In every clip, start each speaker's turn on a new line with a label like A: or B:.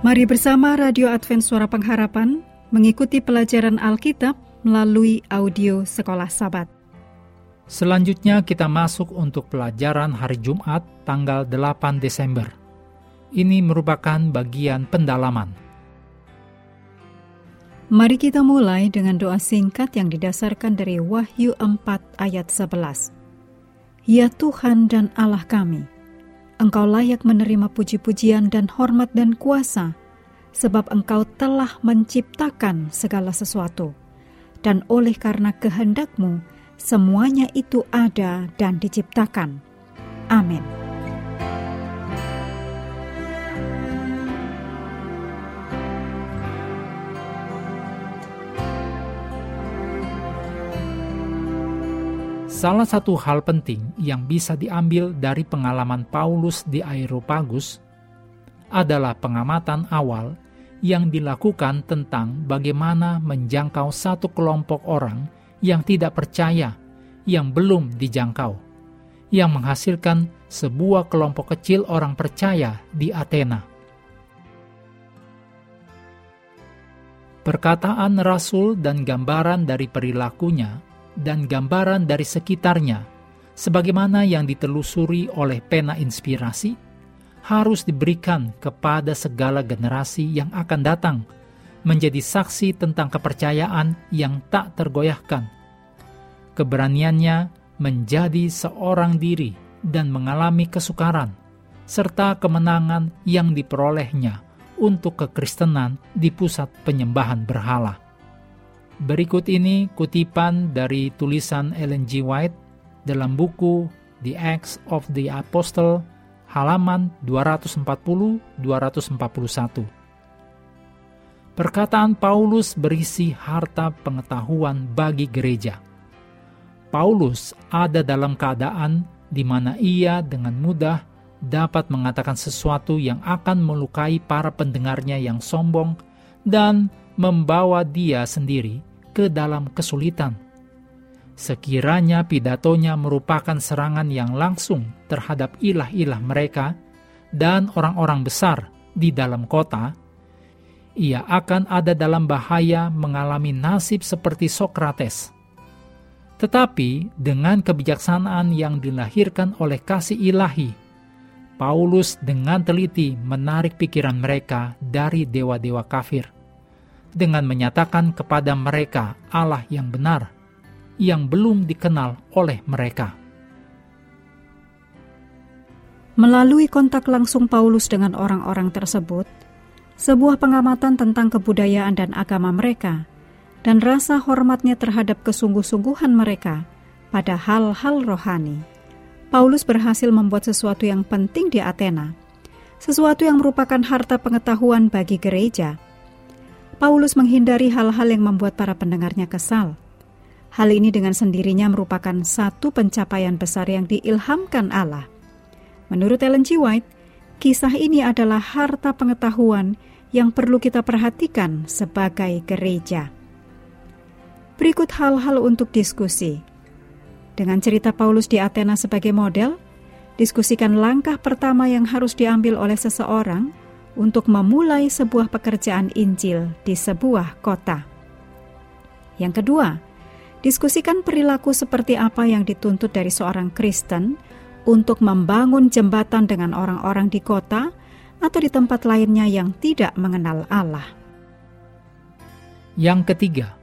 A: Mari bersama Radio Advent Suara Pengharapan mengikuti pelajaran Alkitab melalui audio Sekolah Sabat.
B: Selanjutnya kita masuk untuk pelajaran hari Jumat tanggal 8 Desember. Ini merupakan bagian pendalaman.
A: Mari kita mulai dengan doa singkat yang didasarkan dari Wahyu 4 ayat 11. Ya Tuhan dan Allah kami, Engkau layak menerima puji-pujian dan hormat dan kuasa, sebab Engkau telah menciptakan segala sesuatu, dan oleh karena kehendakmu, semuanya itu ada dan diciptakan. Amin.
B: Salah satu hal penting yang bisa diambil dari pengalaman Paulus di Aeropagus adalah pengamatan awal yang dilakukan tentang bagaimana menjangkau satu kelompok orang yang tidak percaya, yang belum dijangkau, yang menghasilkan sebuah kelompok kecil orang percaya di Athena. Perkataan Rasul dan gambaran dari perilakunya dan gambaran dari sekitarnya, sebagaimana yang ditelusuri oleh pena inspirasi, harus diberikan kepada segala generasi yang akan datang, menjadi saksi tentang kepercayaan yang tak tergoyahkan. Keberaniannya menjadi seorang diri dan mengalami kesukaran, serta kemenangan yang diperolehnya untuk kekristenan di pusat penyembahan berhala. Berikut ini kutipan dari tulisan Ellen G. White dalam buku The Acts of the Apostle halaman 240-241. Perkataan Paulus berisi harta pengetahuan bagi gereja. Paulus ada dalam keadaan di mana ia dengan mudah dapat mengatakan sesuatu yang akan melukai para pendengarnya yang sombong dan membawa dia sendiri ke dalam kesulitan. Sekiranya pidatonya merupakan serangan yang langsung terhadap ilah-ilah mereka dan orang-orang besar di dalam kota, ia akan ada dalam bahaya mengalami nasib seperti Sokrates. Tetapi dengan kebijaksanaan yang dilahirkan oleh kasih ilahi, Paulus dengan teliti menarik pikiran mereka dari dewa-dewa kafir dengan menyatakan kepada mereka Allah yang benar, yang belum dikenal oleh mereka.
A: Melalui kontak langsung Paulus dengan orang-orang tersebut, sebuah pengamatan tentang kebudayaan dan agama mereka, dan rasa hormatnya terhadap kesungguh-sungguhan mereka pada hal-hal rohani, Paulus berhasil membuat sesuatu yang penting di Athena, sesuatu yang merupakan harta pengetahuan bagi gereja Paulus menghindari hal-hal yang membuat para pendengarnya kesal. Hal ini dengan sendirinya merupakan satu pencapaian besar yang diilhamkan Allah. Menurut Ellen G. White, kisah ini adalah harta pengetahuan yang perlu kita perhatikan sebagai gereja. Berikut hal-hal untuk diskusi. Dengan cerita Paulus di Athena sebagai model, diskusikan langkah pertama yang harus diambil oleh seseorang untuk memulai sebuah pekerjaan Injil di sebuah kota. Yang kedua, diskusikan perilaku seperti apa yang dituntut dari seorang Kristen untuk membangun jembatan dengan orang-orang di kota atau di tempat lainnya yang tidak mengenal Allah.
B: Yang ketiga,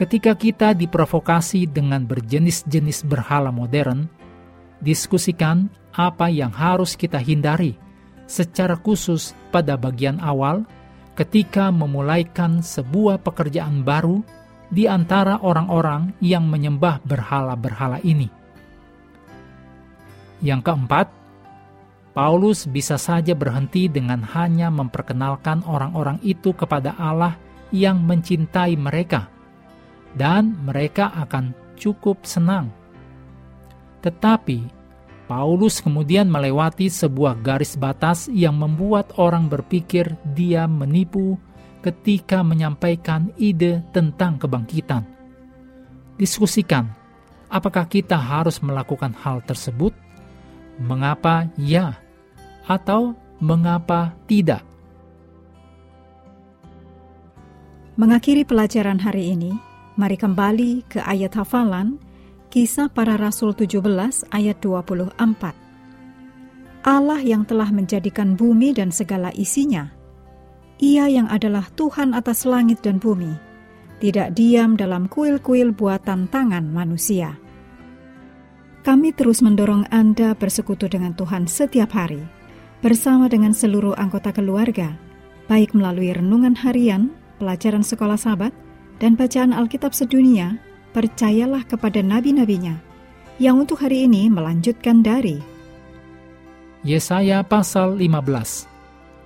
B: ketika kita diprovokasi dengan berjenis-jenis berhala modern, diskusikan apa yang harus kita hindari secara khusus pada bagian awal ketika memulaikan sebuah pekerjaan baru di antara orang-orang yang menyembah berhala-berhala ini. Yang keempat, Paulus bisa saja berhenti dengan hanya memperkenalkan orang-orang itu kepada Allah yang mencintai mereka, dan mereka akan cukup senang. Tetapi Paulus kemudian melewati sebuah garis batas yang membuat orang berpikir dia menipu ketika menyampaikan ide tentang kebangkitan. Diskusikan, apakah kita harus melakukan hal tersebut? Mengapa ya atau mengapa tidak?
A: Mengakhiri pelajaran hari ini, mari kembali ke ayat hafalan Kisah Para Rasul 17 ayat 24. Allah yang telah menjadikan bumi dan segala isinya. Ia yang adalah Tuhan atas langit dan bumi, tidak diam dalam kuil-kuil buatan tangan manusia. Kami terus mendorong Anda bersekutu dengan Tuhan setiap hari, bersama dengan seluruh anggota keluarga, baik melalui renungan harian, pelajaran sekolah sahabat, dan bacaan Alkitab sedunia, percayalah kepada nabi-nabinya, yang untuk hari ini melanjutkan dari
B: Yesaya pasal 15.